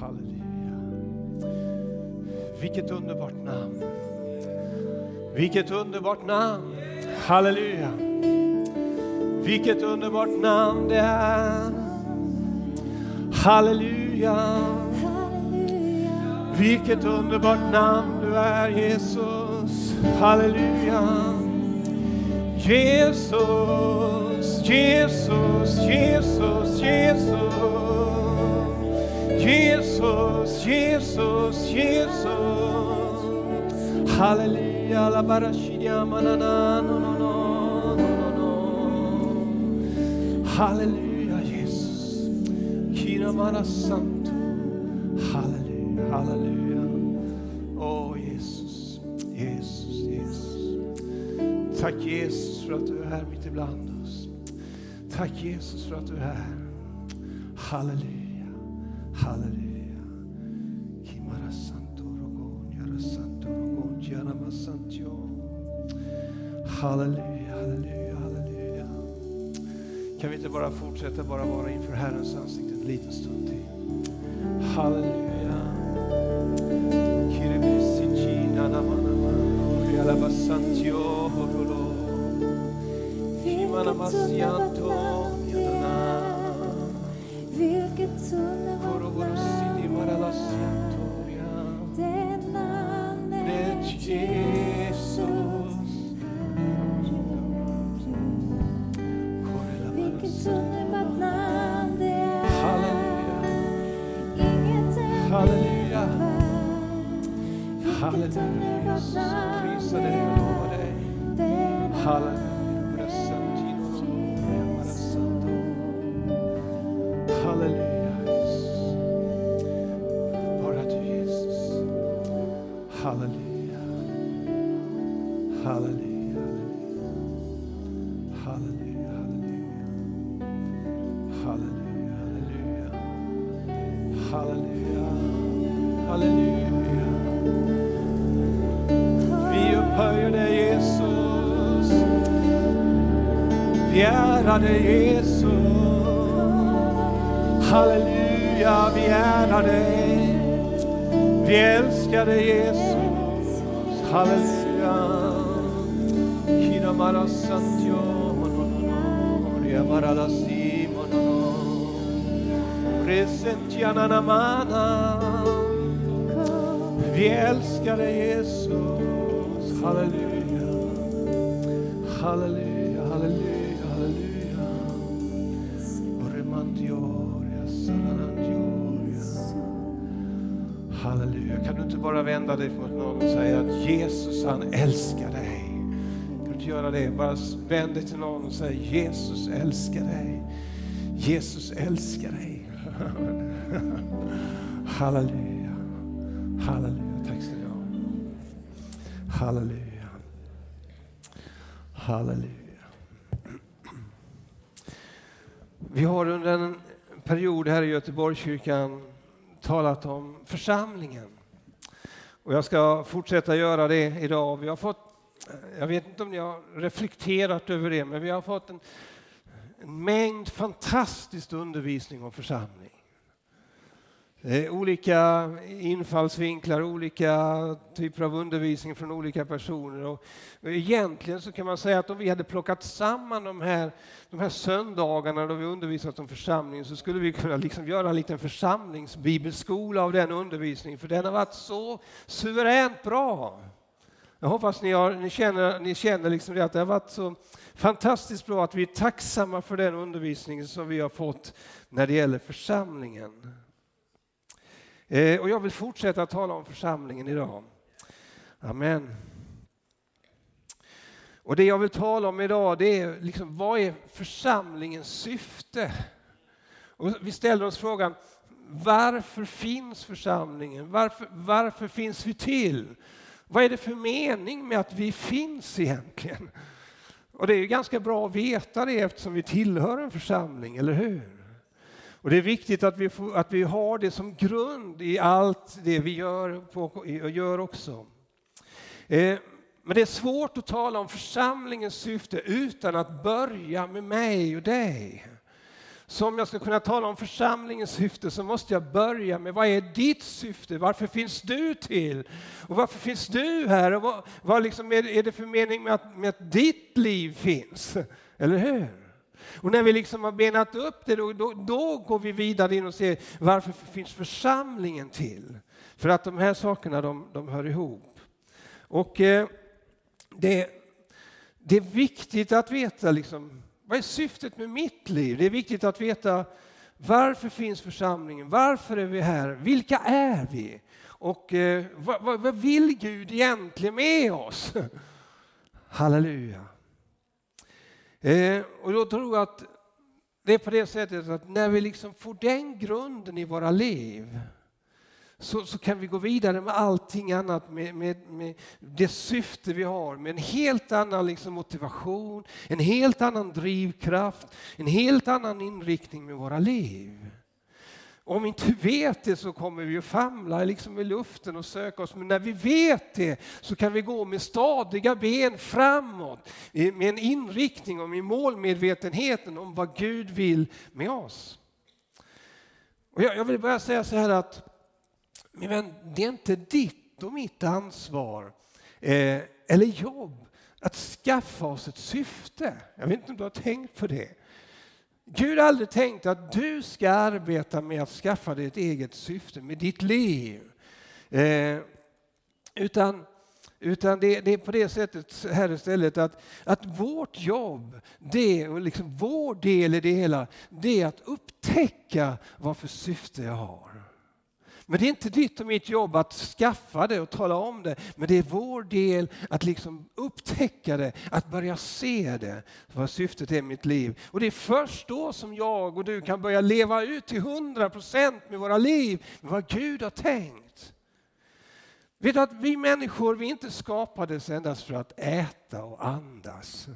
Halleluja. Vilket underbart namn. Vilket underbart namn. Halleluja. Vilket underbart namn det är. Halleluja. Vilket underbart namn du är Jesus. Halleluja. Jesus, Jesus, Jesus, Jesus. Jesus, Jesus, Jesus. Halleluja, la barashiria manana, no, no, no, no, no, no. Halleluja, Jesus. Kina mara santo. Halleluja, halleluja. Åh Jesus, Jesus, Jesus. Tack Jesus för att du är här mitt ibland oss. Tack Jesus för att du är här. Halleluja, halleluja. Kimara santo yara santo rogon, yarama. Halleluja, halleluja, halleluja. Kan vi inte bara fortsätta bara vara inför Herrens ansikte en liten stund till? Halleluja. Kiribisichina namanama, rialabasantio horolo. Kimana masianto, Halleluja, halleluja, halleluja. prisa dig ära dig Jesus. Halleluja, vi ärar dig. Vi älskar dig Jesus. Halleluja. Kinamara santio mononono, ria mara la. Presentiana namana. Vi älskar dig Jesus. Halleluja, halleluja, vända dig mot någon och säga att Jesus han älskar dig? Kan du inte göra det? Bara vänd dig till någon och säg Jesus älskar dig. Jesus älskar dig. Halleluja. Halleluja. Tack ska du ha. Halleluja. Halleluja. Vi har under en period här i Göteborgskyrkan talat om församlingen. Och jag ska fortsätta göra det idag. Vi har fått, jag vet inte om ni har reflekterat över det, men vi har fått en, en mängd fantastisk undervisning om församling. Det är olika infallsvinklar, olika typer av undervisning från olika personer. Och egentligen så kan man säga att om vi hade plockat samman de här, de här söndagarna då vi undervisat om församlingen så skulle vi kunna liksom göra en liten församlingsbibelskola av den undervisningen för den har varit så suveränt bra. Jag hoppas ni, har, ni känner, ni känner liksom det att det har varit så fantastiskt bra att vi är tacksamma för den undervisning som vi har fått när det gäller församlingen. Eh, och jag vill fortsätta tala om församlingen idag. Amen. Och det jag vill tala om idag det är liksom, vad är församlingens syfte? Och vi ställer oss frågan varför finns församlingen? Varför, varför finns vi till? Vad är det för mening med att vi finns egentligen? Och det är ju ganska bra att veta det eftersom vi tillhör en församling, eller hur? Och det är viktigt att vi, får, att vi har det som grund i allt det vi gör, på, och gör också. Eh, men det är svårt att tala om församlingens syfte utan att börja med mig och dig. Så om jag ska kunna tala om församlingens syfte så måste jag börja med vad är ditt syfte? Varför finns du till? Och varför finns du här? Och vad, vad liksom är, är det för mening med att, med att ditt liv finns? Eller hur? Och när vi liksom har benat upp det, då, då, då, går vi vidare in och ser varför finns församlingen till? För att de här sakerna de, de hör ihop. Och eh, det, det är viktigt att veta liksom, vad är syftet med mitt liv? Det är viktigt att veta varför finns församlingen? Varför är vi här? Vilka är vi? Och eh, vad, vad, vad vill Gud egentligen med oss? Halleluja. Eh, och då tror jag att det är på det sättet att när vi liksom får den grunden i våra liv så, så kan vi gå vidare med allting annat, med, med, med det syfte vi har, med en helt annan liksom motivation, en helt annan drivkraft, en helt annan inriktning med våra liv. Om vi inte vet det så kommer vi att famla liksom i luften och söka oss. Men när vi vet det så kan vi gå med stadiga ben framåt. Med en inriktning och med målmedvetenheten om vad Gud vill med oss. Och jag, vill bara säga så här att min vän, det är inte ditt och mitt ansvar eh, eller jobb att skaffa oss ett syfte. Jag vet inte om du har tänkt på det. Gud har aldrig tänkt att du ska arbeta med att skaffa dig ett eget syfte med ditt liv. Eh, utan utan det, det, är på det sättet här istället att, att vårt jobb, det, och liksom vår del i det hela, det är att upptäcka vad för syfte jag har. Men det är inte ditt och mitt jobb att skaffa det och tala om det. Men det är vår del att liksom upptäcka det, att börja se det, vad syftet är med mitt liv. Och det är först då som jag och du kan börja leva ut till hundra procent med våra liv, med vad Gud har tänkt. Vet du att vi människor, vi inte skapades endast för att äta och andas.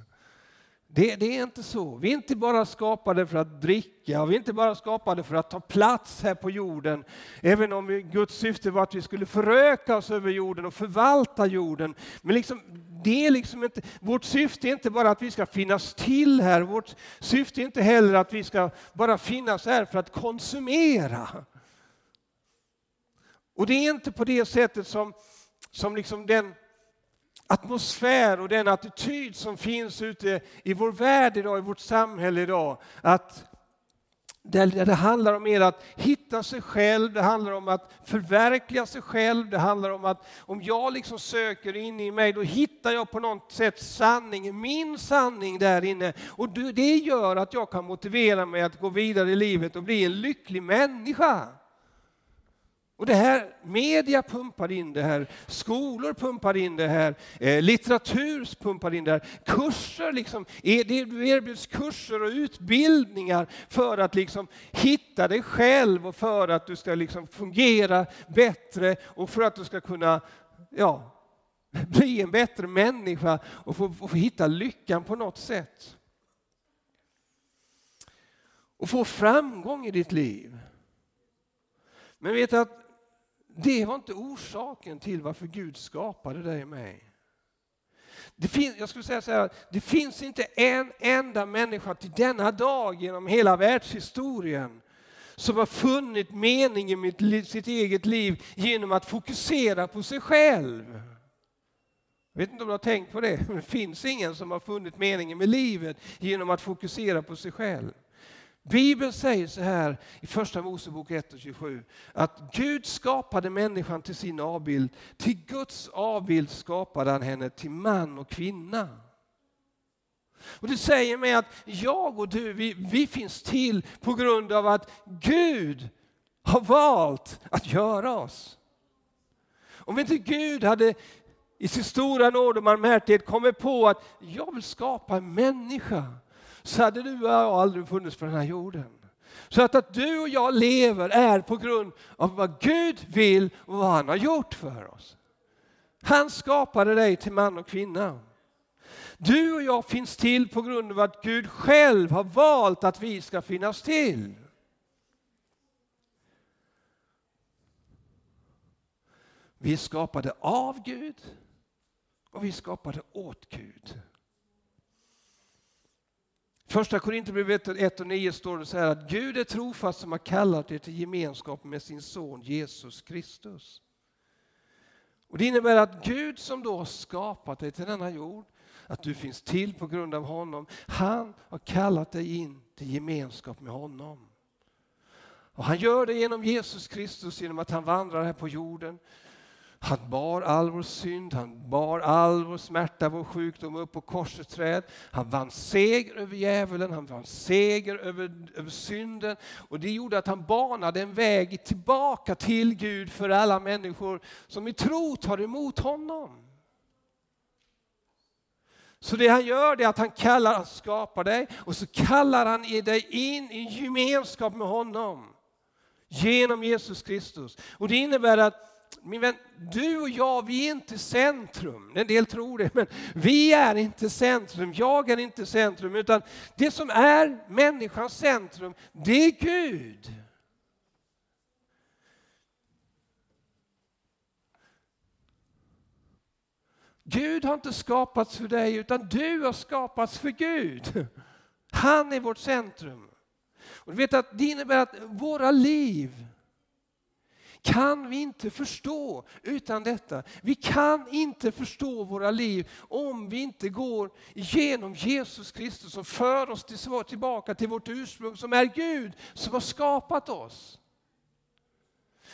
Det, det, är inte så. Vi är inte bara skapade för att dricka, och vi är inte bara skapade för att ta plats här på jorden. Även om vi, Guds syfte var att vi skulle föröka oss över jorden och förvalta jorden. Men liksom, det är liksom inte, vårt syfte är inte bara att vi ska finnas till här. Vårt syfte är inte heller att vi ska bara finnas här för att konsumera. Och det är inte på det sättet som, som liksom den atmosfär och den attityd som finns ute i vår värld idag, i vårt samhälle idag. Att det, det handlar om mer att hitta sig själv, det handlar om att förverkliga sig själv, det handlar om att om jag liksom söker in i mig, då hittar jag på något sätt sanningen, min sanning där inne. Och det gör att jag kan motivera mig att gå vidare i livet och bli en lycklig människa. Och det här, media pumpar in det här, skolor pumpar in det här, eh, litteratur pumpar in det här, kurser liksom, e- det erbjuds kurser och utbildningar för att liksom hitta dig själv och för att du ska liksom fungera bättre och för att du ska kunna ja, bli en bättre människa och få, få hitta lyckan på något sätt. Och få framgång i ditt liv. Men vet att det var inte orsaken till varför Gud skapade dig och mig. Det finns, jag skulle säga så här, det finns inte en enda människa till denna dag genom hela världshistorien som har funnit meningen med sitt eget liv genom att fokusera på sig själv. Jag vet inte om du har tänkt på det, men det finns ingen som har funnit meningen med livet genom att fokusera på sig själv. Bibeln säger så här i Första Mosebok 1 och 27 att Gud skapade människan till sin avbild. Till Guds avbild skapade han henne till man och kvinna. Och Det säger mig att jag och du, vi, vi finns till på grund av att Gud har valt att göra oss. Om inte Gud hade i sin stora nåd och barmhärtighet kommit på att jag vill skapa en människa så hade du och jag aldrig funnits på den här jorden. Så att, att du och jag lever är på grund av vad Gud vill och vad han har gjort för oss. Han skapade dig till man och kvinna. Du och jag finns till på grund av att Gud själv har valt att vi ska finnas till. Vi är skapade av Gud och vi är skapade åt Gud Första Korinthierbrevet 1 och 9 står det så här att Gud är trofast som har kallat er till gemenskap med sin son Jesus Kristus. Och Det innebär att Gud som då har skapat dig till denna jord, att du finns till på grund av honom, han har kallat dig in till gemenskap med honom. Och Han gör det genom Jesus Kristus, genom att han vandrar här på jorden. Han bar all vår synd, han bar all vår smärta, vår sjukdom upp på korsets träd. Han vann seger över djävulen, han vann seger över, över synden. Och det gjorde att han banade en väg tillbaka till Gud för alla människor som i tro tar emot honom. Så det han gör är att han kallar, han skapar dig och så kallar han dig in i gemenskap med honom. Genom Jesus Kristus. Och det innebär att min vän, du och jag, vi är inte centrum. En del tror det, men vi är inte centrum. Jag är inte centrum, utan det som är människans centrum, det är Gud. Gud har inte skapats för dig, utan du har skapats för Gud. Han är vårt centrum. Och du vet att Det innebär att våra liv kan vi inte förstå utan detta. Vi kan inte förstå våra liv om vi inte går genom Jesus Kristus som för oss tillbaka till vårt ursprung som är Gud som har skapat oss.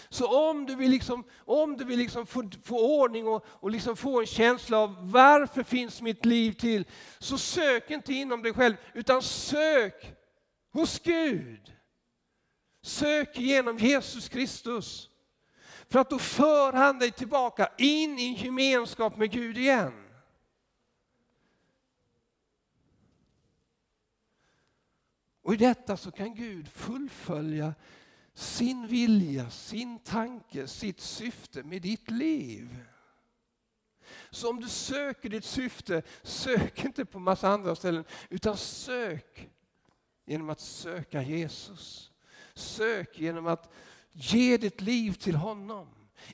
Så om du vill, liksom, om du vill liksom få, få ordning och, och liksom få en känsla av varför finns mitt liv till, så sök inte inom dig själv utan sök hos Gud. Sök genom Jesus Kristus. För att då för han dig tillbaka in i gemenskap med Gud igen. Och i detta så kan Gud fullfölja sin vilja, sin tanke, sitt syfte med ditt liv. Så om du söker ditt syfte, sök inte på massa andra ställen, utan sök genom att söka Jesus. Sök genom att Ge ditt liv till honom.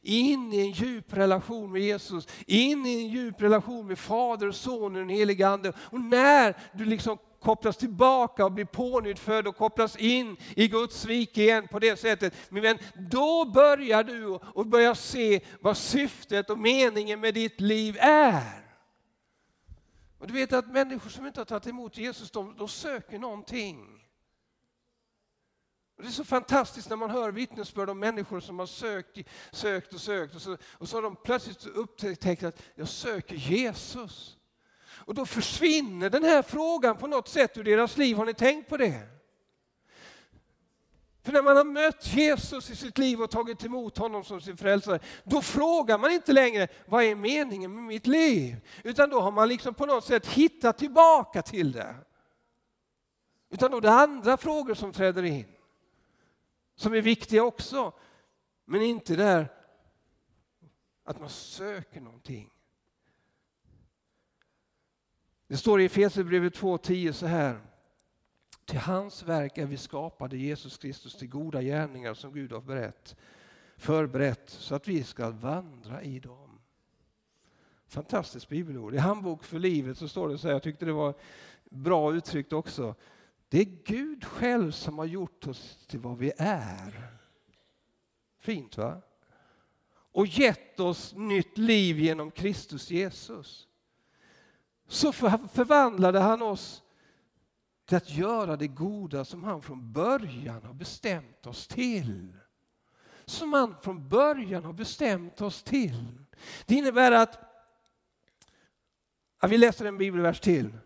In i en djup relation med Jesus, in i en djup relation med Fader, Son och den helige Ande. Och när du liksom kopplas tillbaka och blir pånyttfödd och kopplas in i Guds rike igen på det sättet, min vän, då börjar du och börjar se vad syftet och meningen med ditt liv är. Och du vet att människor som inte har tagit emot Jesus, de, de söker någonting. Det är så fantastiskt när man hör vittnesbörd om människor som har sökt, sökt och sökt och så, och så har de plötsligt upptäckt att jag söker Jesus. Och då försvinner den här frågan på något sätt ur deras liv. Har ni tänkt på det? För när man har mött Jesus i sitt liv och tagit emot honom som sin frälsare, då frågar man inte längre vad är meningen med mitt liv? Utan då har man liksom på något sätt hittat tillbaka till det. Utan då är det andra frågor som träder in som är viktiga också. Men inte där att man söker någonting. Det står i Efesierbrevet 2.10 så här. Till hans verk är vi skapade Jesus Kristus till goda gärningar som Gud har berett, förberett så att vi ska vandra i dem. Fantastiskt bibelord. I Handbok för livet så står det så här, jag tyckte det var bra uttryckt också. Det är Gud själv som har gjort oss till vad vi är. Fint va? Och gett oss nytt liv genom Kristus Jesus. Så förvandlade han oss till att göra det goda som han från början har bestämt oss till. Som han från början har bestämt oss till. Det innebär att, att vi läser en bibelvers till.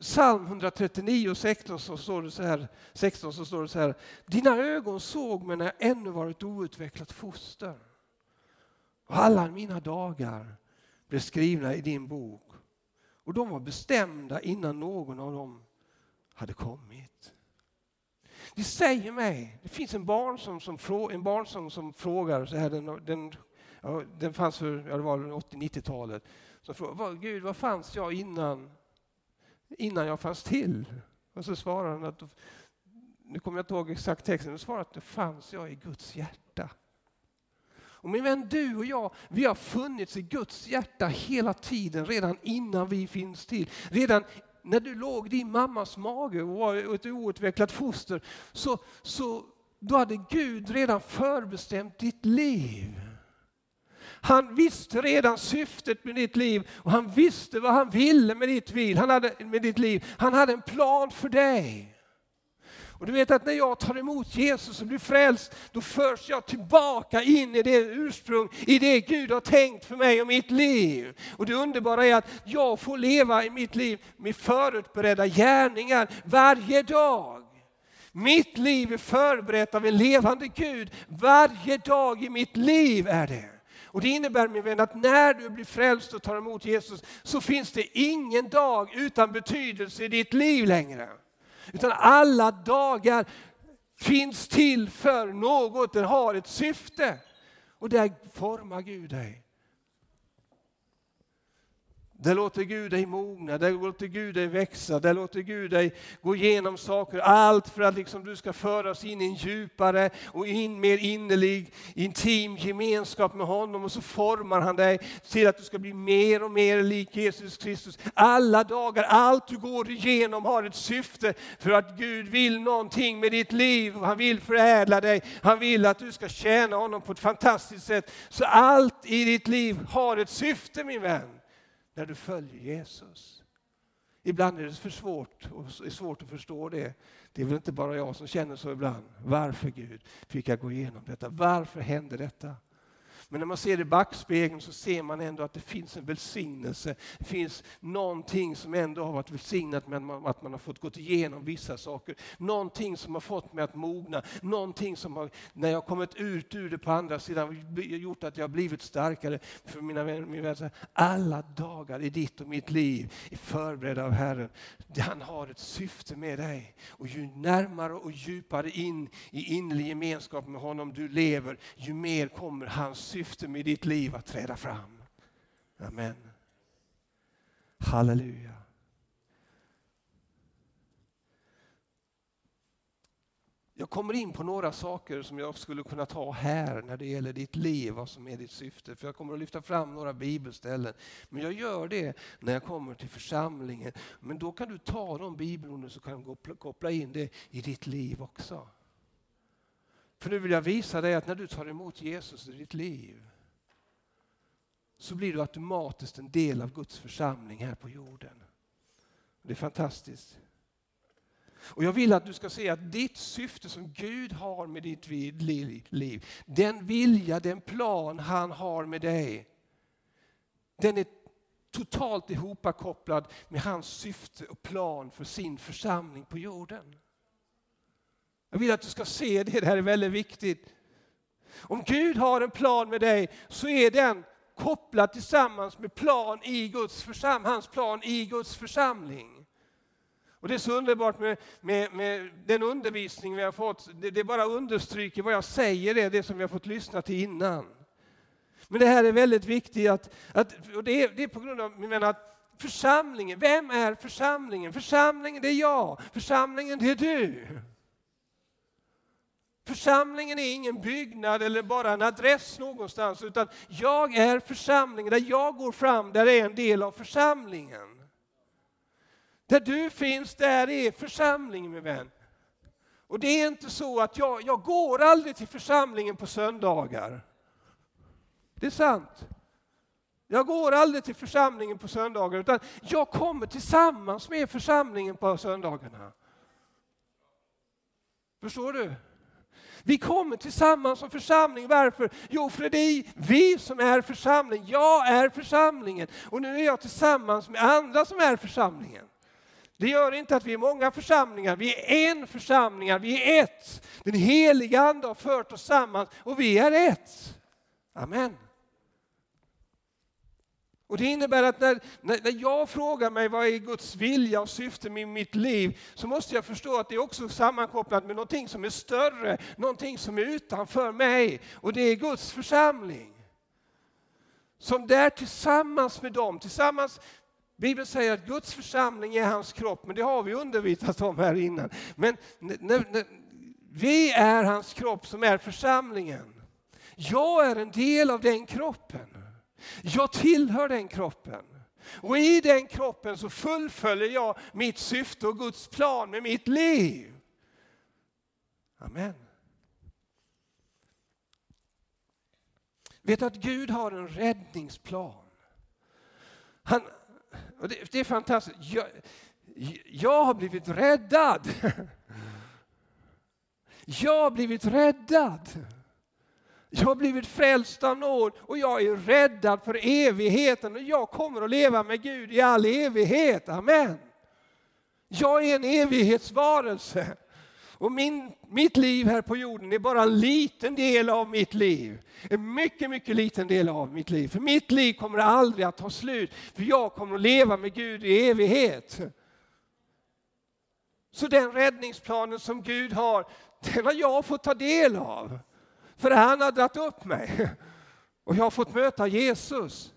Psalm 139 och 16 så står det så här, 16 så står det så här. Dina ögon såg mig när jag ännu var ett outvecklat foster. Och alla mina dagar blev skrivna i din bok. Och de var bestämda innan någon av dem hade kommit. Det säger mig, det finns en barnsång som, en barnsång som frågar, så här, den, den, ja, den fanns för ja, 80-90-talet. Gud, var fanns jag innan innan jag fanns till. Och så svarar han att, nu kommer jag inte ihåg exakt texten, men svarar att det fanns jag i Guds hjärta. Och min vän, du och jag, vi har funnits i Guds hjärta hela tiden, redan innan vi finns till. Redan när du låg i din mammas mage och var ett outvecklat foster, så, så då hade Gud redan förbestämt ditt liv. Han visste redan syftet med ditt liv och han visste vad han ville med ditt, liv. Han hade, med ditt liv. Han hade en plan för dig. Och du vet att när jag tar emot Jesus och blir frälst, då förs jag tillbaka in i det ursprung, i det Gud har tänkt för mig och mitt liv. Och det underbara är att jag får leva i mitt liv med förutberedda gärningar varje dag. Mitt liv är förberett av en levande Gud. Varje dag i mitt liv är det. Och Det innebär min vän att när du blir frälst och tar emot Jesus så finns det ingen dag utan betydelse i ditt liv längre. Utan alla dagar finns till för något, den har ett syfte. Och där formar Gud dig. Där låter Gud dig mogna, där låter Gud dig växa, där låter Gud dig gå igenom saker. Allt för att liksom du ska föras in i en djupare och in mer innerlig, intim gemenskap med honom. Och så formar han dig till att du ska bli mer och mer lik Jesus Kristus. Alla dagar, allt du går igenom har ett syfte för att Gud vill någonting med ditt liv. Han vill förädla dig, han vill att du ska tjäna honom på ett fantastiskt sätt. Så allt i ditt liv har ett syfte min vän när du följer Jesus. Ibland är det för svårt, och är svårt att förstå det. Det är väl inte bara jag som känner så ibland. Varför Gud fick jag gå igenom detta? Varför hände detta? Men när man ser i backspegeln så ser man ändå att det finns en välsignelse. Det finns någonting som ändå har varit välsignat med att man har fått gå igenom vissa saker. Någonting som har fått mig att mogna. Någonting som har, när jag kommit ut ur det på andra sidan, gjort att jag har blivit starkare. För mina vänner, mina vänner, alla dagar i ditt och mitt liv är förberedda av Herren. Han har ett syfte med dig. Och ju närmare och djupare in i innerlig gemenskap med honom du lever, ju mer kommer hans syfte med ditt liv att träda fram. Amen. Halleluja. Jag kommer in på några saker som jag skulle kunna ta här när det gäller ditt liv, vad som är ditt syfte. För jag kommer att lyfta fram några bibelställen. Men jag gör det när jag kommer till församlingen. Men då kan du ta de bibelorden så kan du koppla in det i ditt liv också. För nu vill jag visa dig att när du tar emot Jesus i ditt liv så blir du automatiskt en del av Guds församling här på jorden. Det är fantastiskt. Och Jag vill att du ska se att ditt syfte som Gud har med ditt liv, den vilja, den plan han har med dig, den är totalt ihopkopplad med hans syfte och plan för sin församling på jorden. Jag vill att du ska se det, det här är väldigt viktigt. Om Gud har en plan med dig så är den kopplad tillsammans med plan i Guds försam hans plan i Guds församling. Och Det är så underbart med, med, med den undervisning vi har fått. Det, det, bara understryker vad jag säger, det, det som vi har fått lyssna till innan. Men det här är väldigt viktigt, att, att, och det, är, det är på grund av menar, att församlingen, vem är församlingen? Församlingen det är jag, församlingen det är du. Församlingen är ingen byggnad eller bara en adress någonstans, utan jag är församlingen. Där jag går fram, där är en del av församlingen. Där du finns, där är församlingen min vän. Och det är inte så att jag, jag går aldrig till församlingen på söndagar. Det är sant. Jag går aldrig till församlingen på söndagar, utan jag kommer tillsammans med församlingen på söndagarna. Förstår du? Vi kommer tillsammans som församling. Varför? Jo, för det är vi som är församling. Jag är församlingen och nu är jag tillsammans med andra som är församlingen. Det gör inte att vi är många församlingar, vi är en församling, vi är ett. Den heliga Ande har fört oss samman och vi är ett. Amen. Och Det innebär att när, när jag frågar mig vad är Guds vilja och syfte med mitt liv så måste jag förstå att det är också sammankopplat med någonting som är större, någonting som är utanför mig och det är Guds församling. Som där tillsammans med dem, tillsammans Bibeln säger att Guds församling är hans kropp, men det har vi undervisat om här innan. Men när, när, vi är hans kropp som är församlingen. Jag är en del av den kroppen. Jag tillhör den kroppen. Och i den kroppen så fullföljer jag mitt syfte och Guds plan med mitt liv. Amen. Vet att Gud har en räddningsplan. Han, det, det, är fantastiskt. Jag, jag har blivit räddad. Jag har blivit räddad. Jag har blivit frälst av nåd och jag är räddad för evigheten och jag kommer att leva med Gud i all evighet. Amen. Jag är en evighetsvarelse. Och min, mitt liv här på jorden är bara en liten del av mitt liv. En mycket, mycket liten del av mitt liv. För mitt liv kommer aldrig att ta slut. För jag kommer att leva med Gud i evighet. Så den räddningsplanen som Gud har, den har jag fått ta del av. För han har dragit upp mig. Och jag har fått möta Jesus.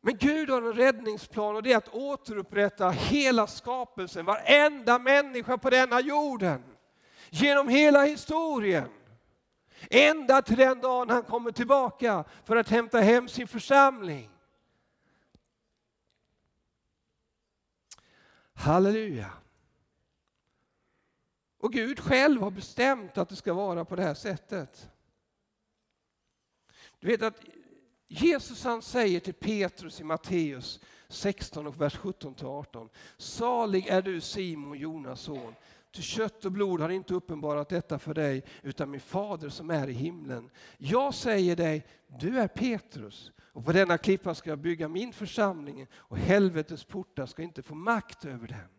Men Gud har en räddningsplan och det är att återupprätta hela skapelsen, varenda människa på denna jorden. Genom hela historien. Ända till den dagen han kommer tillbaka för att hämta hem sin församling. Halleluja. Och Gud själv har bestämt att det ska vara på det här sättet. Du vet att Jesus han säger till Petrus i Matteus 16 och vers 17-18. Salig är du Simon, Jonas son. Ty kött och blod har inte uppenbarat detta för dig, utan min fader som är i himlen. Jag säger dig, du är Petrus, och på denna klippa ska jag bygga min församling, och helvetets portar ska inte få makt över den.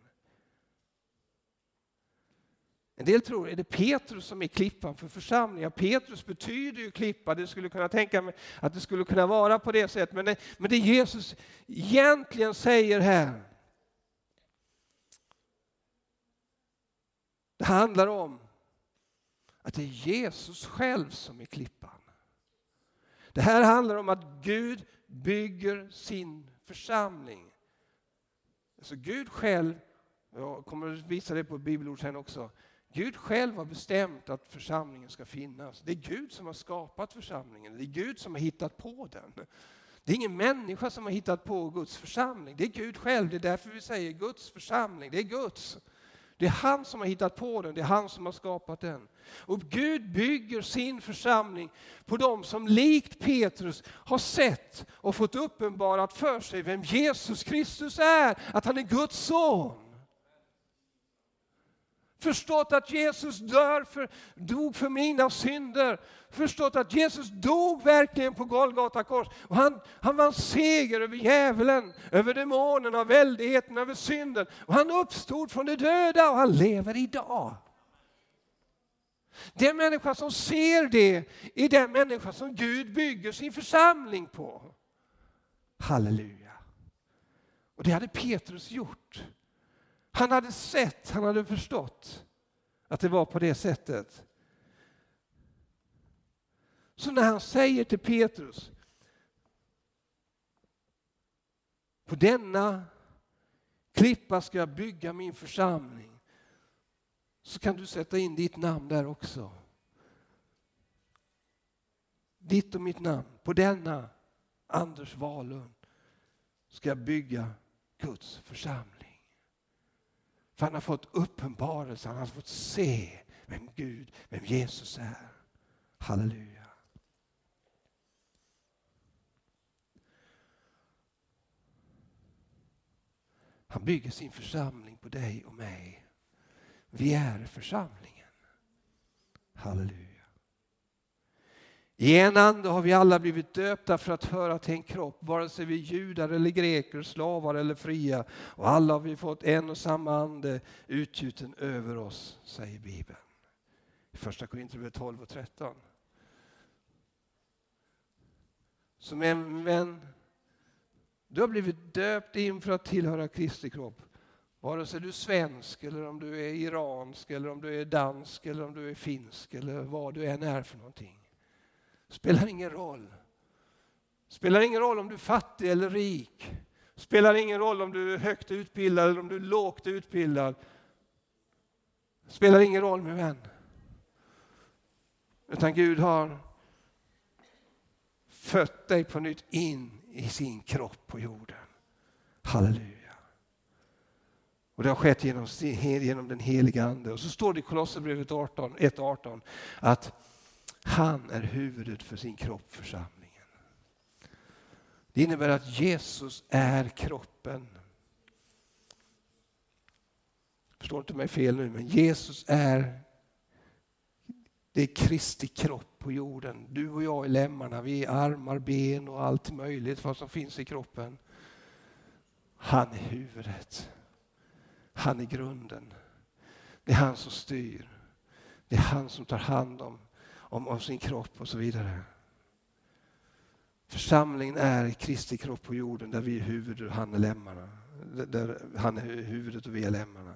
En del tror, är det Petrus som är klippan för församlingen? Petrus betyder ju klippa, det skulle kunna tänka mig att det skulle kunna vara på det sättet. Men det, men det Jesus egentligen säger här, det handlar om att det är Jesus själv som är klippan. Det här handlar om att Gud bygger sin församling. Alltså Gud själv, jag kommer att visa det på ett bibelord sen också, Gud själv har bestämt att församlingen ska finnas. Det är Gud som har skapat församlingen. Det är Gud som har hittat på den. Det är ingen människa som har hittat på Guds församling. Det är Gud själv. Det är därför vi säger Guds församling. Det är Guds. Det är han som har hittat på den, det är han som har skapat den. Och Gud bygger sin församling på dem som likt Petrus har sett och fått uppenbarat för sig vem Jesus Kristus är, att han är Guds son förstått att Jesus dör för, dog för mina synder, förstått att Jesus dog verkligen på Golgata kors. Och han, han vann seger över djävulen, över demonerna, väldigheten, över synden. Och han uppstod från de döda och han lever idag. Den människa som ser det är den människa som Gud bygger sin församling på. Halleluja. Och det hade Petrus gjort. Han hade sett, han hade förstått att det var på det sättet. Så när han säger till Petrus, på denna klippa ska jag bygga min församling, så kan du sätta in ditt namn där också. Ditt och mitt namn, på denna Anders Wahlund ska jag bygga Guds församling. För han har fått uppenbarelse, han har fått se vem Gud, vem Jesus är. Halleluja. Han bygger sin församling på dig och mig. Vi är församlingen. Halleluja. I en ande har vi alla blivit döpta för att höra till en kropp, vare sig vi är judar eller greker, slavar eller fria. Och alla har vi fått en och samma ande utgjuten över oss, säger Bibeln. I Första Korinthierbrevet 12 och 13. Som en vän. du har blivit döpt in för att tillhöra Kristi kropp. Vare sig du är svensk, eller om du är iransk, eller om du är dansk, eller om du är finsk, eller vad du än är för någonting. Spelar ingen roll. Spelar ingen roll om du är fattig eller rik. Spelar ingen roll om du är högt utbildad eller om du är lågt utbildad. Spelar ingen roll min vän. Utan Gud har fött dig på nytt in i sin kropp på jorden. Halleluja. Och det har skett genom, genom den heliga Ande. Och så står det i Kolosserbrevet 1.18 att han är huvudet för sin kropp, församlingen. Det innebär att Jesus är kroppen. Förstår inte mig fel nu, men Jesus är det är Kristi kropp på jorden. Du och jag är lemmarna, vi är armar, ben och allt möjligt vad som finns i kroppen. Han är huvudet. Han är grunden. Det är han som styr. Det är han som tar hand om, om, om sin kropp och så vidare. Församlingen är Kristi kropp på jorden där vi är huvudet och han är lemmarna. Där han är huvudet och vi är lemmarna.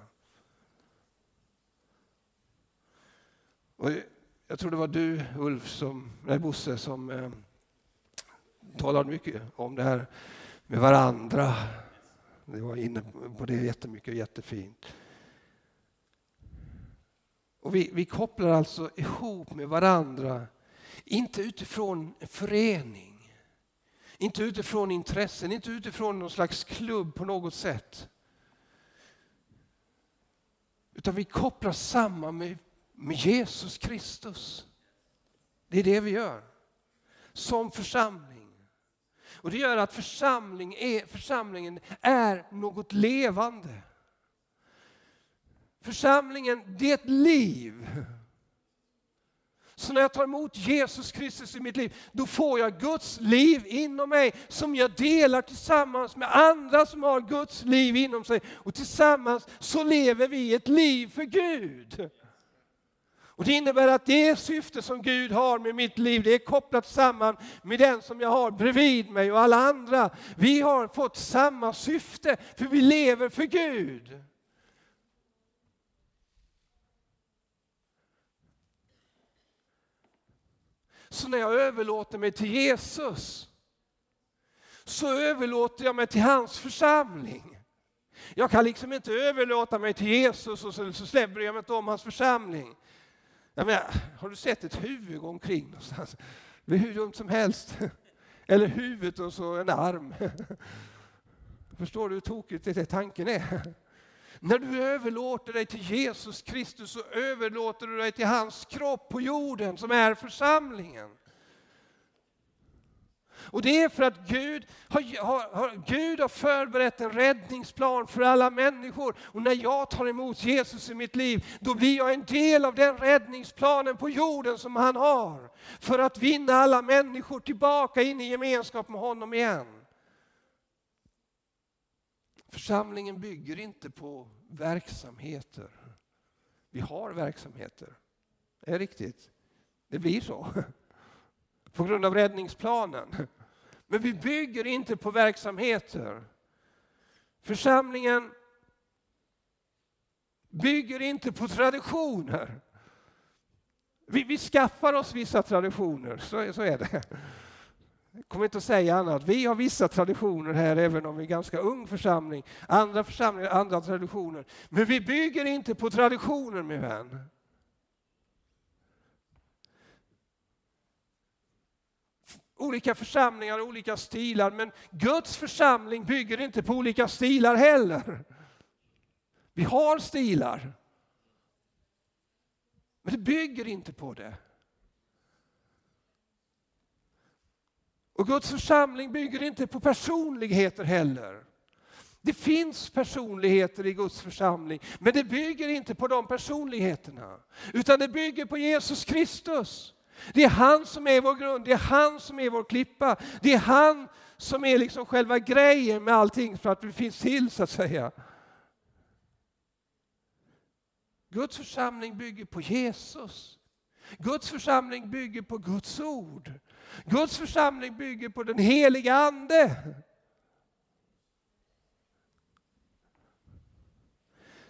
Och jag tror det var du Ulf, som, nej Bosse, som eh, talade mycket om det här med varandra vi var inne på det jättemycket och jättefint. Och vi, vi kopplar alltså ihop med varandra, inte utifrån förening, inte utifrån intressen, inte utifrån någon slags klubb på något sätt. Utan vi kopplar samman med, med Jesus Kristus. Det är det vi gör. Som församling. Och Det gör att församling är, församlingen är något levande. Församlingen, det är ett liv. Så när jag tar emot Jesus Kristus i mitt liv, då får jag Guds liv inom mig som jag delar tillsammans med andra som har Guds liv inom sig. Och tillsammans så lever vi ett liv för Gud. Och Det innebär att det syfte som Gud har med mitt liv, det är kopplat samman med den som jag har bredvid mig och alla andra. Vi har fått samma syfte, för vi lever för Gud. Så när jag överlåter mig till Jesus, så överlåter jag mig till hans församling. Jag kan liksom inte överlåta mig till Jesus och så, så släpper jag mig inte om hans församling. Jag menar, har du sett ett huvud gå omkring någonstans? Det är hur dumt som helst. Eller huvudet och så en arm. Förstår du hur tokigt det tanken är? När du överlåter dig till Jesus Kristus så överlåter du dig till hans kropp på jorden som är församlingen. Och det är för att Gud har, har, Gud har förberett en räddningsplan för alla människor. Och när jag tar emot Jesus i mitt liv, då blir jag en del av den räddningsplanen på jorden som han har. För att vinna alla människor tillbaka in i gemenskap med honom igen. Församlingen bygger inte på verksamheter. Vi har verksamheter. Det är riktigt. Det blir så på grund av räddningsplanen. Men vi bygger inte på verksamheter. Församlingen bygger inte på traditioner. Vi, vi skaffar oss vissa traditioner, så, så är det. Jag kommer inte att säga annat. Vi har vissa traditioner här, även om vi är ganska ung församling. Andra församlingar andra traditioner. Men vi bygger inte på traditioner, min vän. olika församlingar olika stilar, men Guds församling bygger inte på olika stilar heller. Vi har stilar. Men det bygger inte på det. Och Guds församling bygger inte på personligheter heller. Det finns personligheter i Guds församling, men det bygger inte på de personligheterna. Utan det bygger på Jesus Kristus. Det är han som är vår grund, det är han som är vår klippa. Det är han som är liksom själva grejen med allting för att vi finns till så att säga. Guds församling bygger på Jesus. Guds församling bygger på Guds ord. Guds församling bygger på den heliga Ande.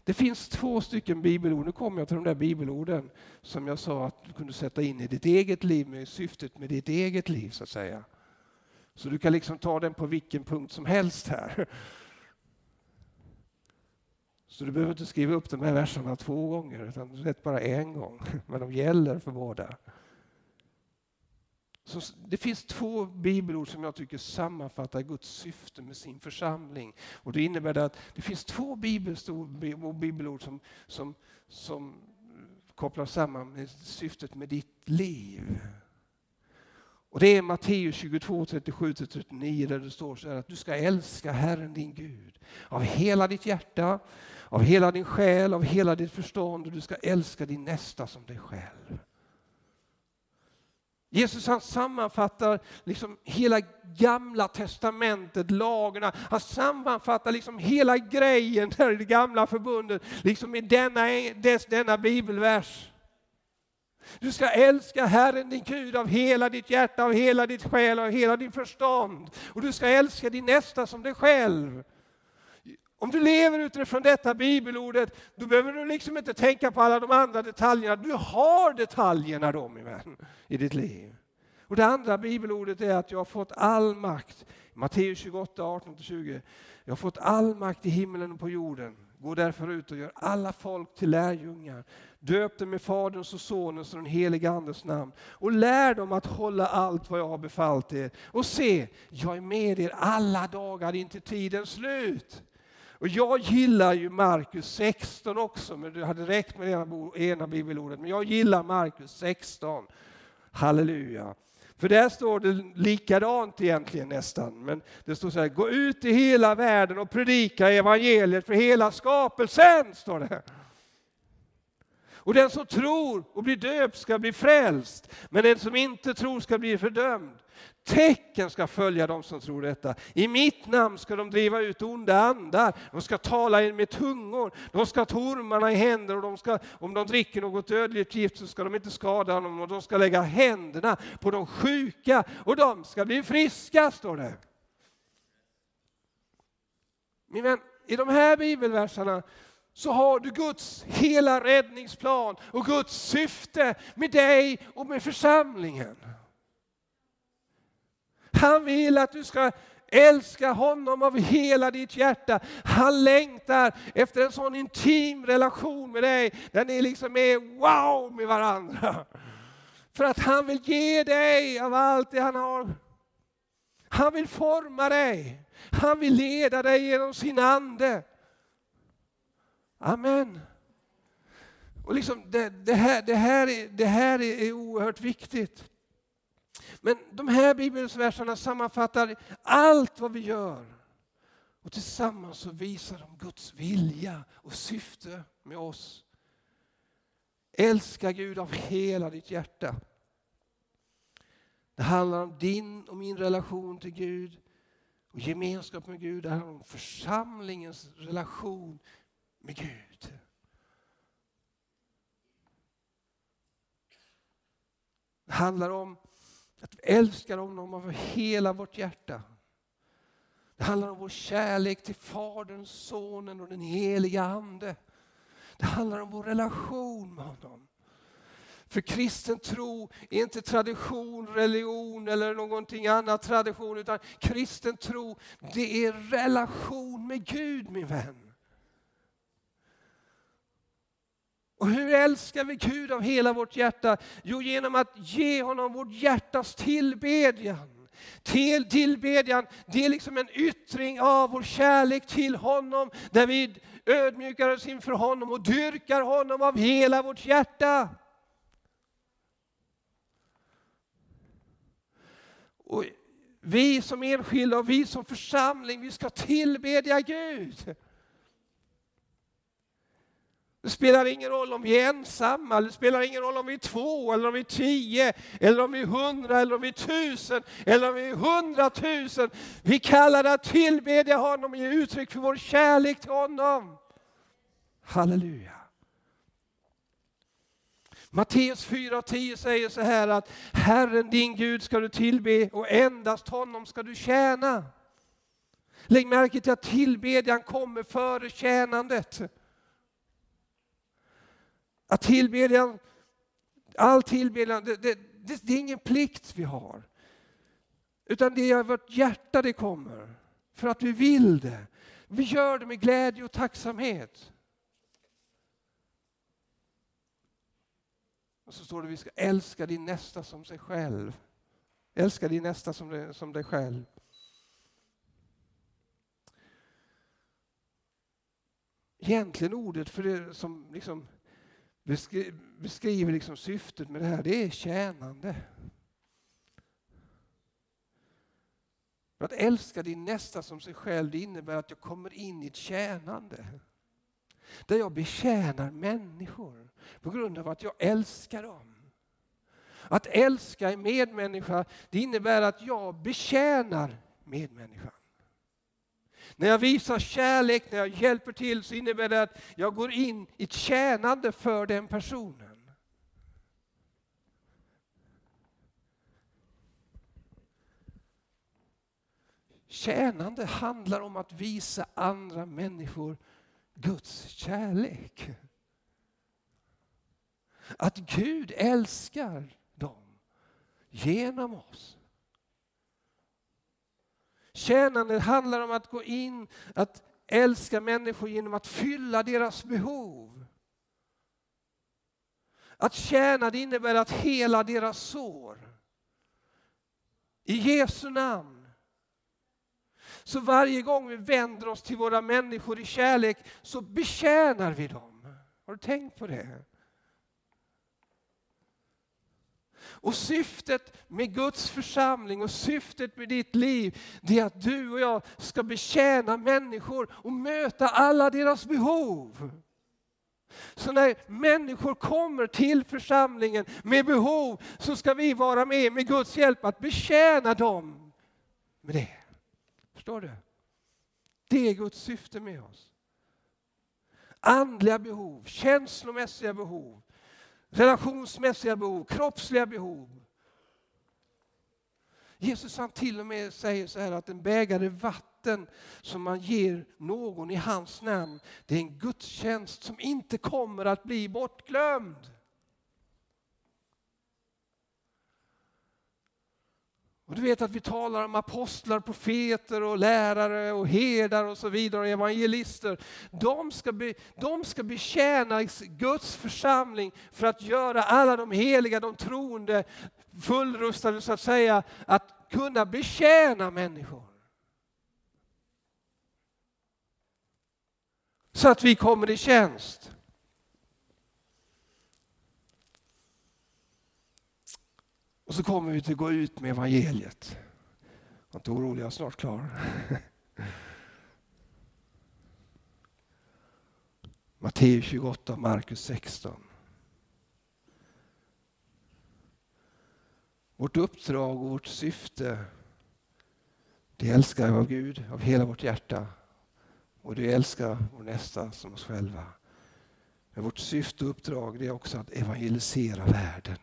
Det finns två stycken bibelord, nu kommer jag till de där bibelorden som jag sa att du kunde sätta in i ditt eget liv med syftet med ditt eget liv så att säga. Så du kan liksom ta den på vilken punkt som helst här. Så du behöver inte skriva upp de här verserna två gånger utan rätt bara en gång. Men de gäller för båda. Så det finns två bibelord som jag tycker sammanfattar Guds syfte med sin församling. Och det innebär att det finns två bibelord som, som, som kopplar samman med syftet med ditt liv. Och Det är Matteus 22, 37-39 där det står så här att du ska älska Herren din Gud av hela ditt hjärta, av hela din själ, av hela ditt förstånd och du ska älska din nästa som dig själv. Jesus han sammanfattar liksom hela gamla testamentet, lagarna. Han sammanfattar liksom hela grejen där i det gamla förbundet liksom i denna, dess, denna bibelvers. Du ska älska Herren din Gud av hela ditt hjärta, av hela ditt själ av hela din förstånd. Och du ska älska din nästa som dig själv. Om du lever utifrån detta bibelordet, då behöver du liksom inte tänka på alla de andra detaljerna. Du har detaljerna då, min vän, i ditt liv. Och det andra bibelordet är att jag har fått all makt. Matteus 28, 18-20. Jag har fått all makt i himlen och på jorden. Gå därför ut och gör alla folk till lärjungar. Döp dem med Faderns och Sonens och den helige Andes namn och lär dem att hålla allt vad jag har befallt er. Och se, jag är med er alla dagar in till tidens slut. Och jag gillar ju Markus 16 också, men det hade räckt med ena, ena bibelordet. Men jag gillar Markus 16. Halleluja. För där står det likadant egentligen nästan. Men det står så här, gå ut i hela världen och predika evangeliet för hela skapelsen, står det. Och den som tror och blir döpt ska bli frälst, men den som inte tror ska bli fördömd. Tecken ska följa dem som tror detta. I mitt namn ska de driva ut onda andar, de ska tala med tungor, de ska ta ormarna i händer och de ska, om de dricker något dödligt gift så ska de inte skada dem och de ska lägga händerna på de sjuka och de ska bli friska, står det. Min vän, i de här bibelverserna så har du Guds hela räddningsplan och Guds syfte med dig och med församlingen. Han vill att du ska älska honom av hela ditt hjärta. Han längtar efter en sån intim relation med dig, där ni liksom är wow med varandra. För att han vill ge dig av allt det han har. Han vill forma dig. Han vill leda dig genom sin ande. Amen. Och liksom det, det, här, det, här, är, det här är oerhört viktigt. Men de här bibelverserna sammanfattar allt vad vi gör. Och tillsammans så visar de Guds vilja och syfte med oss. Älska Gud av hela ditt hjärta. Det handlar om din och min relation till Gud och gemenskap med Gud. Det handlar om församlingens relation med Gud. Det handlar om att vi älskar honom av hela vårt hjärta. Det handlar om vår kärlek till Fadern, Sonen och den heliga Ande. Det handlar om vår relation med honom. För kristen tro är inte tradition, religion eller någonting annat tradition, utan kristen tro det är relation med Gud min vän. Och hur älskar vi Gud av hela vårt hjärta? Jo, genom att ge honom vårt hjärtas tillbedjan. Till, tillbedjan, det är liksom en yttring av vår kärlek till honom, där vi ödmjukar oss inför honom och dyrkar honom av hela vårt hjärta. Och vi som enskilda och vi som församling, vi ska tillbedja Gud. Det spelar ingen roll om vi är ensamma, det spelar ingen roll om vi är två, eller om vi är tio, eller om vi är hundra, eller om vi är tusen, eller om vi är hundratusen. Vi kallar det att tillbedja honom och ge uttryck för vår kärlek till honom. Halleluja. Matteus 4.10 säger så här att Herren din Gud ska du tillbe och endast honom ska du tjäna. Lägg märke till att tillbedjan kommer före tjänandet. Att tillbedjan, all tillbedjan, det, det, det, det är ingen plikt vi har. Utan det är av vårt hjärta det kommer. För att vi vill det. Vi gör det med glädje och tacksamhet. Och så står det att vi ska älska din nästa som sig själv. Älska din nästa som dig, som dig själv. Egentligen ordet för det som liksom beskriver liksom syftet med det här, det är tjänande. Att älska din nästa som sig själv, det innebär att jag kommer in i ett tjänande. Där jag betjänar människor på grund av att jag älskar dem. Att älska en medmänniska, det innebär att jag betjänar medmänniskan. När jag visar kärlek, när jag hjälper till, så innebär det att jag går in i ett tjänande för den personen. Tjänande handlar om att visa andra människor Guds kärlek. Att Gud älskar dem genom oss. Tjänande handlar om att gå in, att älska människor genom att fylla deras behov. Att tjäna det innebär att hela deras sår. I Jesu namn. Så varje gång vi vänder oss till våra människor i kärlek så betjänar vi dem. Har du tänkt på det? Och syftet med Guds församling och syftet med ditt liv, det är att du och jag ska betjäna människor och möta alla deras behov. Så när människor kommer till församlingen med behov så ska vi vara med med Guds hjälp att betjäna dem med det. Förstår du? Det är Guds syfte med oss. Andliga behov, känslomässiga behov, relationsmässiga behov, kroppsliga behov. Jesus han till och med säger så här att en bägare vatten som man ger någon i hans namn, det är en gudstjänst som inte kommer att bli bortglömd. Och du vet att vi talar om apostlar, profeter och lärare och herdar och så vidare, och evangelister. De ska, be, de ska betjäna Guds församling för att göra alla de heliga, de troende fullrustade så att säga, att kunna betjäna människor. Så att vi kommer i tjänst. Och så kommer vi till att gå ut med evangeliet. Var inte orolig, jag är snart klar. Matteus 28, Markus 16. Vårt uppdrag och vårt syfte, det älskar av Gud av hela vårt hjärta. Och det älskar vår nästa som oss själva. Men vårt syfte och uppdrag det är också att evangelisera världen.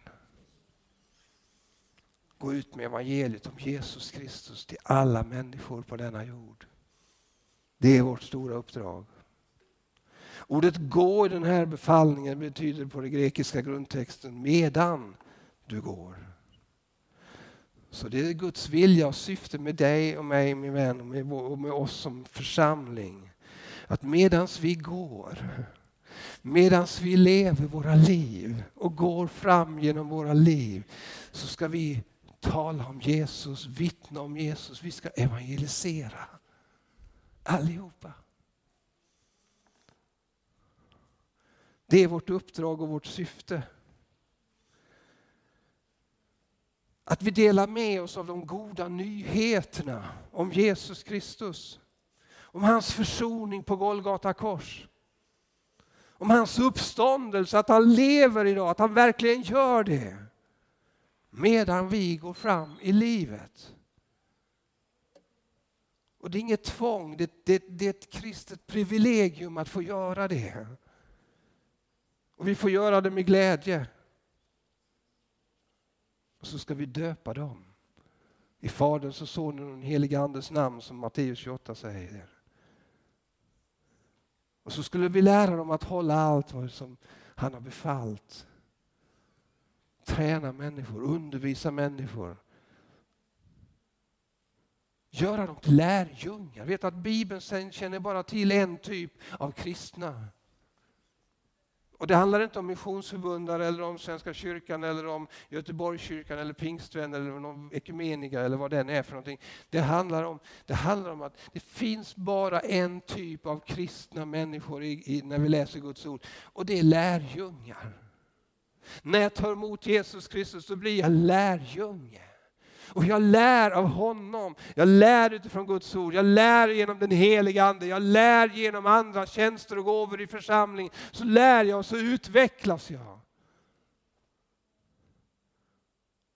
Gå ut med evangeliet om Jesus Kristus till alla människor på denna jord. Det är vårt stora uppdrag. Ordet gå i den här befallningen betyder på den grekiska grundtexten medan du går. Så det är Guds vilja och syfte med dig och mig, min vän, och med, och med oss som församling. Att medans vi går, medans vi lever våra liv och går fram genom våra liv, så ska vi tala om Jesus, vittna om Jesus. Vi ska evangelisera. Allihopa. Det är vårt uppdrag och vårt syfte. Att vi delar med oss av de goda nyheterna om Jesus Kristus. Om hans försoning på Golgata kors. Om hans uppståndelse, att han lever idag, att han verkligen gör det medan vi går fram i livet. Och det är inget tvång, det, det, det är ett kristet privilegium att få göra det. Och vi får göra det med glädje. Och så ska vi döpa dem. I Faderns och Sonens och den helige Andes namn som Matteus 28 säger. Och så skulle vi lära dem att hålla allt vad som han har befallt träna människor, undervisa människor. Göra dem till lärjungar. Vet att Bibeln sen känner bara till en typ av kristna. Och det handlar inte om missionsförbundare eller om Svenska kyrkan eller om Göteborgskyrkan eller Pingstvänner eller någon ekumeniker eller vad den är för någonting. Det handlar om, det handlar om att det finns bara en typ av kristna människor i, i, när vi läser Guds ord och det är lärjungar. När jag tar emot Jesus Kristus så blir jag lärjunge. Och jag lär av honom. Jag lär utifrån Guds ord. Jag lär genom den heliga Ande. Jag lär genom andra tjänster och gåvor i församlingen. Så lär jag och så utvecklas jag.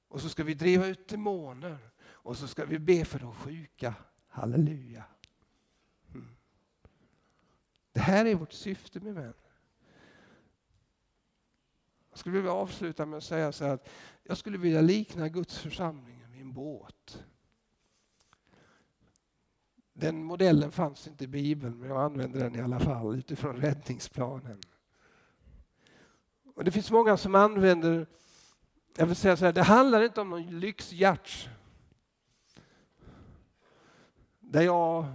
Och så ska vi driva ut demoner. Och så ska vi be för de sjuka. Halleluja. Mm. Det här är vårt syfte min vän. Jag skulle vilja avsluta med att säga så här att jag skulle vilja likna Guds församling vid en båt. Den modellen fanns inte i Bibeln, men jag använder den i alla fall utifrån räddningsplanen. Och Det finns många som använder, jag vill säga så här, det handlar inte om någon lyxjakt. Där jag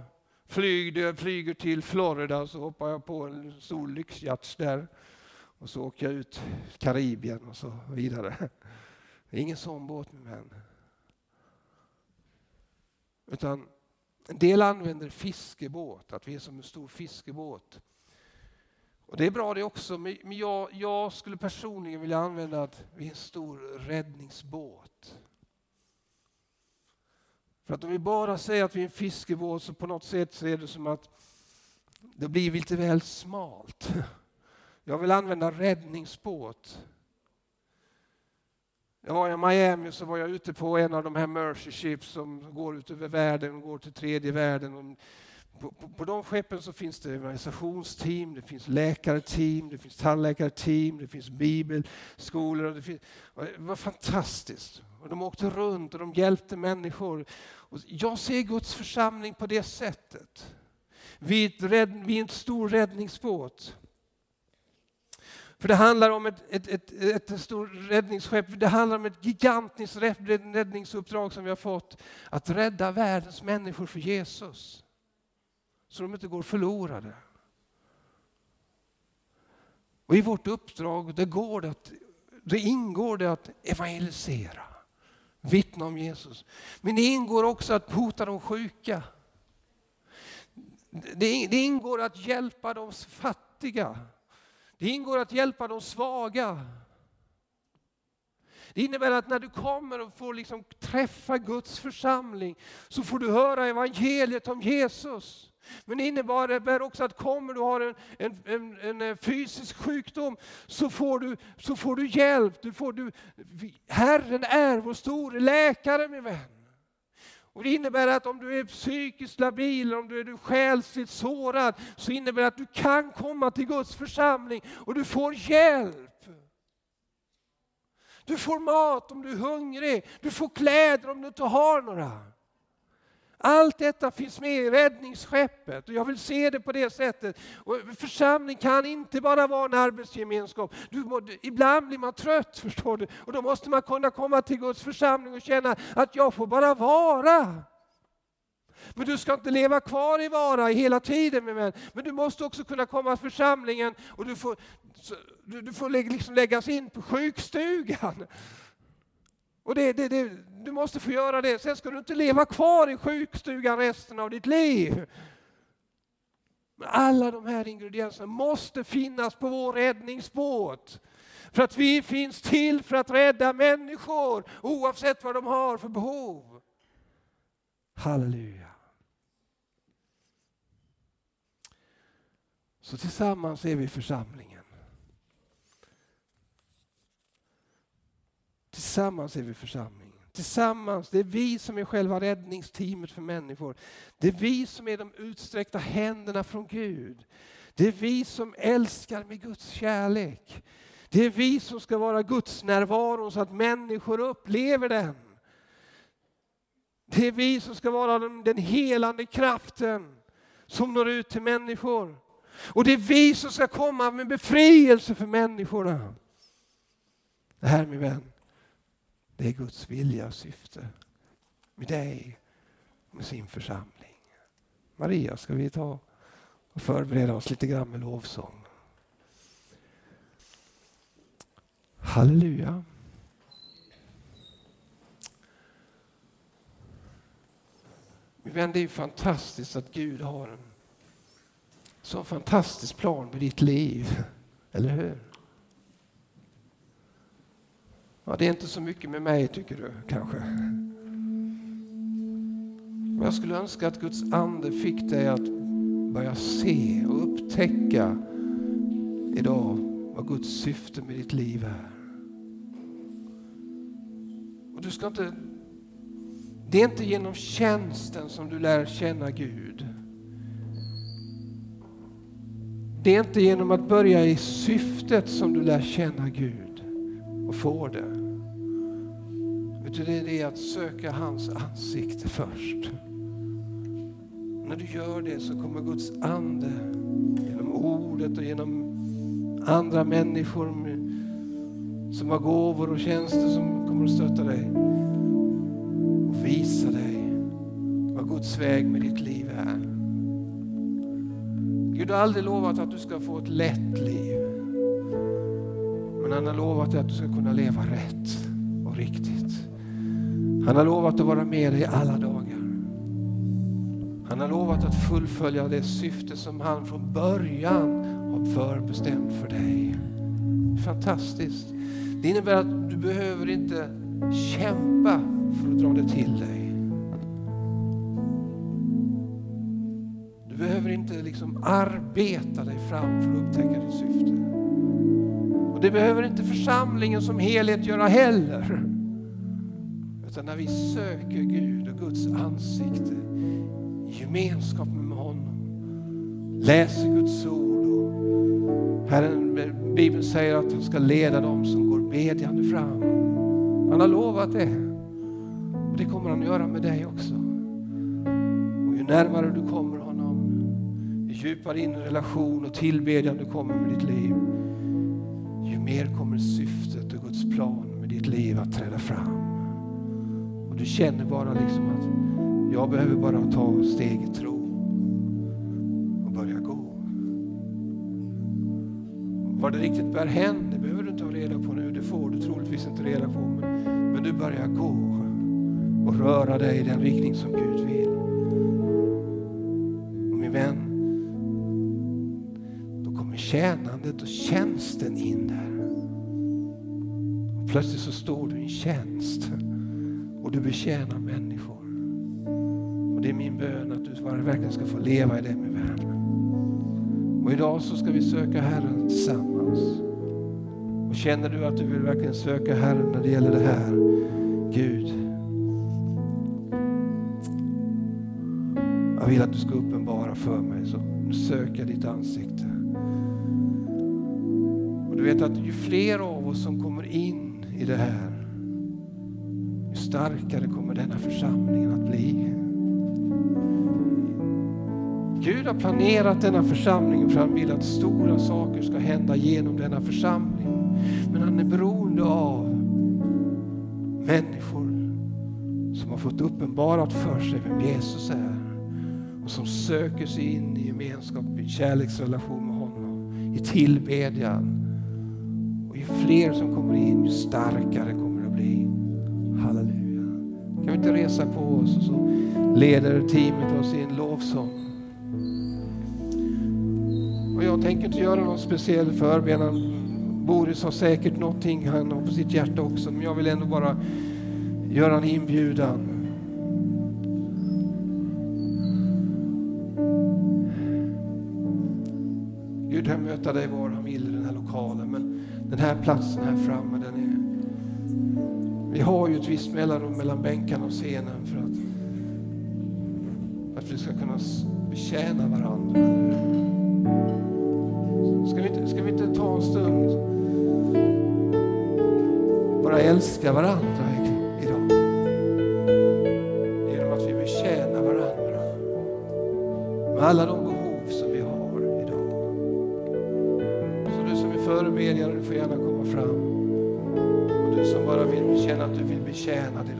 flyger, flyger till Florida så hoppar jag på en stor lyxjakt där. Och så åker jag ut Karibien och så vidare. Det är ingen sån båt min vän. Utan en del använder fiskebåt, att vi är som en stor fiskebåt. Och Det är bra det också, men jag, jag skulle personligen vilja använda att vi är en stor räddningsbåt. För att om vi bara säger att vi är en fiskebåt så på något sätt så är det som att det blir lite väl smalt. Jag vill använda räddningsbåt. Jag var i Miami så var jag ute på en av de här Mercy Ships som går ut över världen och går till tredje världen. På, på, på de skeppen så finns det organisationsteam, det finns läkarteam, det finns tandläkarteam, det finns bibelskolor. Och det, finns, och det var fantastiskt. Och de åkte runt och de hjälpte människor. Och jag ser Guds församling på det sättet. Vi är, ett, vi är en stor räddningsbåt. För det handlar om ett, ett, ett, ett stort räddningsskepp, det handlar om ett gigantiskt räddningsuppdrag som vi har fått. Att rädda världens människor för Jesus. Så de inte går förlorade. Och i vårt uppdrag det går det, att, det ingår det att evangelisera, vittna om Jesus. Men det ingår också att bota de sjuka. Det, det ingår att hjälpa de fattiga. Det ingår att hjälpa de svaga. Det innebär att när du kommer och får liksom träffa Guds församling så får du höra evangeliet om Jesus. Men det innebär också att kommer du har en, en, en, en, eh, fysisk sjukdom så får du, så får du hjälp. Du får, du, Herren är vår store läkare min vän. Och det innebär att om du är psykiskt labil, om du är själsligt sårad, så innebär det att du kan komma till Guds församling och du får hjälp. Du får mat om du är hungrig, du får kläder om du inte har några. Allt detta finns med i räddningsskeppet och jag vill se det på det sättet. Och församling kan inte bara vara en arbetsgemenskap. Du må, ibland blir man trött förstår du och då måste man kunna komma till Guds församling och känna att jag får bara vara. Men du ska inte leva kvar i Vara hela tiden min vän. Men du måste också kunna komma till församlingen och du får, du, du får liksom läggas in på sjukstugan. Och det, det, det, du måste få göra det, sen ska du inte leva kvar i sjukstugan resten av ditt liv. Men alla de här ingredienserna måste finnas på vår räddningsbåt. För att vi finns till för att rädda människor oavsett vad de har för behov. Halleluja. Så tillsammans är vi församling. Tillsammans är vi församlingen. Tillsammans, det är vi som är själva räddningsteamet för människor. Det är vi som är de utsträckta händerna från Gud. Det är vi som älskar med Guds kärlek. Det är vi som ska vara Guds närvaro så att människor upplever den. Det är vi som ska vara den helande kraften som når ut till människor. Och det är vi som ska komma med befrielse för människorna. Det här min vän, det är Guds vilja och syfte med dig och med sin församling. Maria, ska vi ta och förbereda oss lite grann med lovsång? Halleluja. Min vän, det är fantastiskt att Gud har en så fantastisk plan med ditt liv. Eller hur? Ja, det är inte så mycket med mig, tycker du kanske. Men jag skulle önska att Guds ande fick dig att börja se och upptäcka idag vad Guds syfte med ditt liv är. Och du ska inte, det är inte genom tjänsten som du lär känna Gud. Det är inte genom att börja i syftet som du lär känna Gud och får det. Utan det är det att söka hans ansikte först. När du gör det så kommer Guds ande genom ordet och genom andra människor som har gåvor och tjänster som kommer att stötta dig och visa dig vad Guds väg med ditt liv är. Gud har aldrig lovat att du ska få ett lätt liv. Men han har lovat dig att du ska kunna leva rätt och riktigt. Han har lovat att vara med dig alla dagar. Han har lovat att fullfölja det syfte som han från början har förbestämt för dig. Fantastiskt. Det innebär att du behöver inte kämpa för att dra det till dig. Du behöver inte liksom arbeta dig fram för att upptäcka ditt syfte. Och Det behöver inte församlingen som helhet göra heller. Utan när vi söker Gud och Guds ansikte i gemenskap med honom, läser Guds ord och Herren, Bibeln säger att han ska leda dem som går bedjande fram. Han har lovat det. Och det kommer han att göra med dig också. Och ju närmare du kommer honom, ju djupare in i relation och tillbedjan du kommer med ditt liv, mer kommer syftet och Guds plan med ditt liv att träda fram. Och du känner bara liksom att jag behöver bara ta steg i tro och börja gå. Vad det riktigt bär hän, det behöver du inte ha reda på nu. Det får du troligtvis inte reda på. Men, men du börjar gå och röra dig i den riktning som Gud vill. Och min vän, då kommer tjänandet och tjänsten in där. Plötsligt så står du i en tjänst och du betjänar människor. Och Det är min bön att du verkligen ska få leva i det min vän. Och idag så ska vi söka Herren tillsammans. Och känner du att du vill verkligen söka Herren när det gäller det här, Gud. Jag vill att du ska uppenbara för mig, så nu söker jag ditt ansikte. Och du vet att ju fler av oss som kommer in i det här, ju starkare kommer denna församling att bli. Gud har planerat denna församling för han vill att stora saker ska hända genom denna församling. Men han är beroende av människor som har fått uppenbarat för sig vem Jesus är och som söker sig in i gemenskap, i kärleksrelation med honom, i tillbedjan. Fler som kommer in, ju starkare kommer det att bli. Halleluja. Kan vi inte resa på oss och så leder teamet oss i en lovsång. Och jag tänker inte göra någon speciell förbön. Boris har säkert någonting han har på sitt hjärta också, men jag vill ändå bara göra en inbjudan. Gud, jag möta dig var han vill i den här lokalen, men den här platsen här framme, den är... Vi har ju ett visst mellanrum mellan bänkarna och scenen för att, för att vi ska kunna betjäna varandra. Ska vi, inte, ska vi inte ta en stund bara älska varandra idag? Genom att vi betjänar varandra med alla de behov som vi har idag. Så du som är förebedjare, betjäna idag.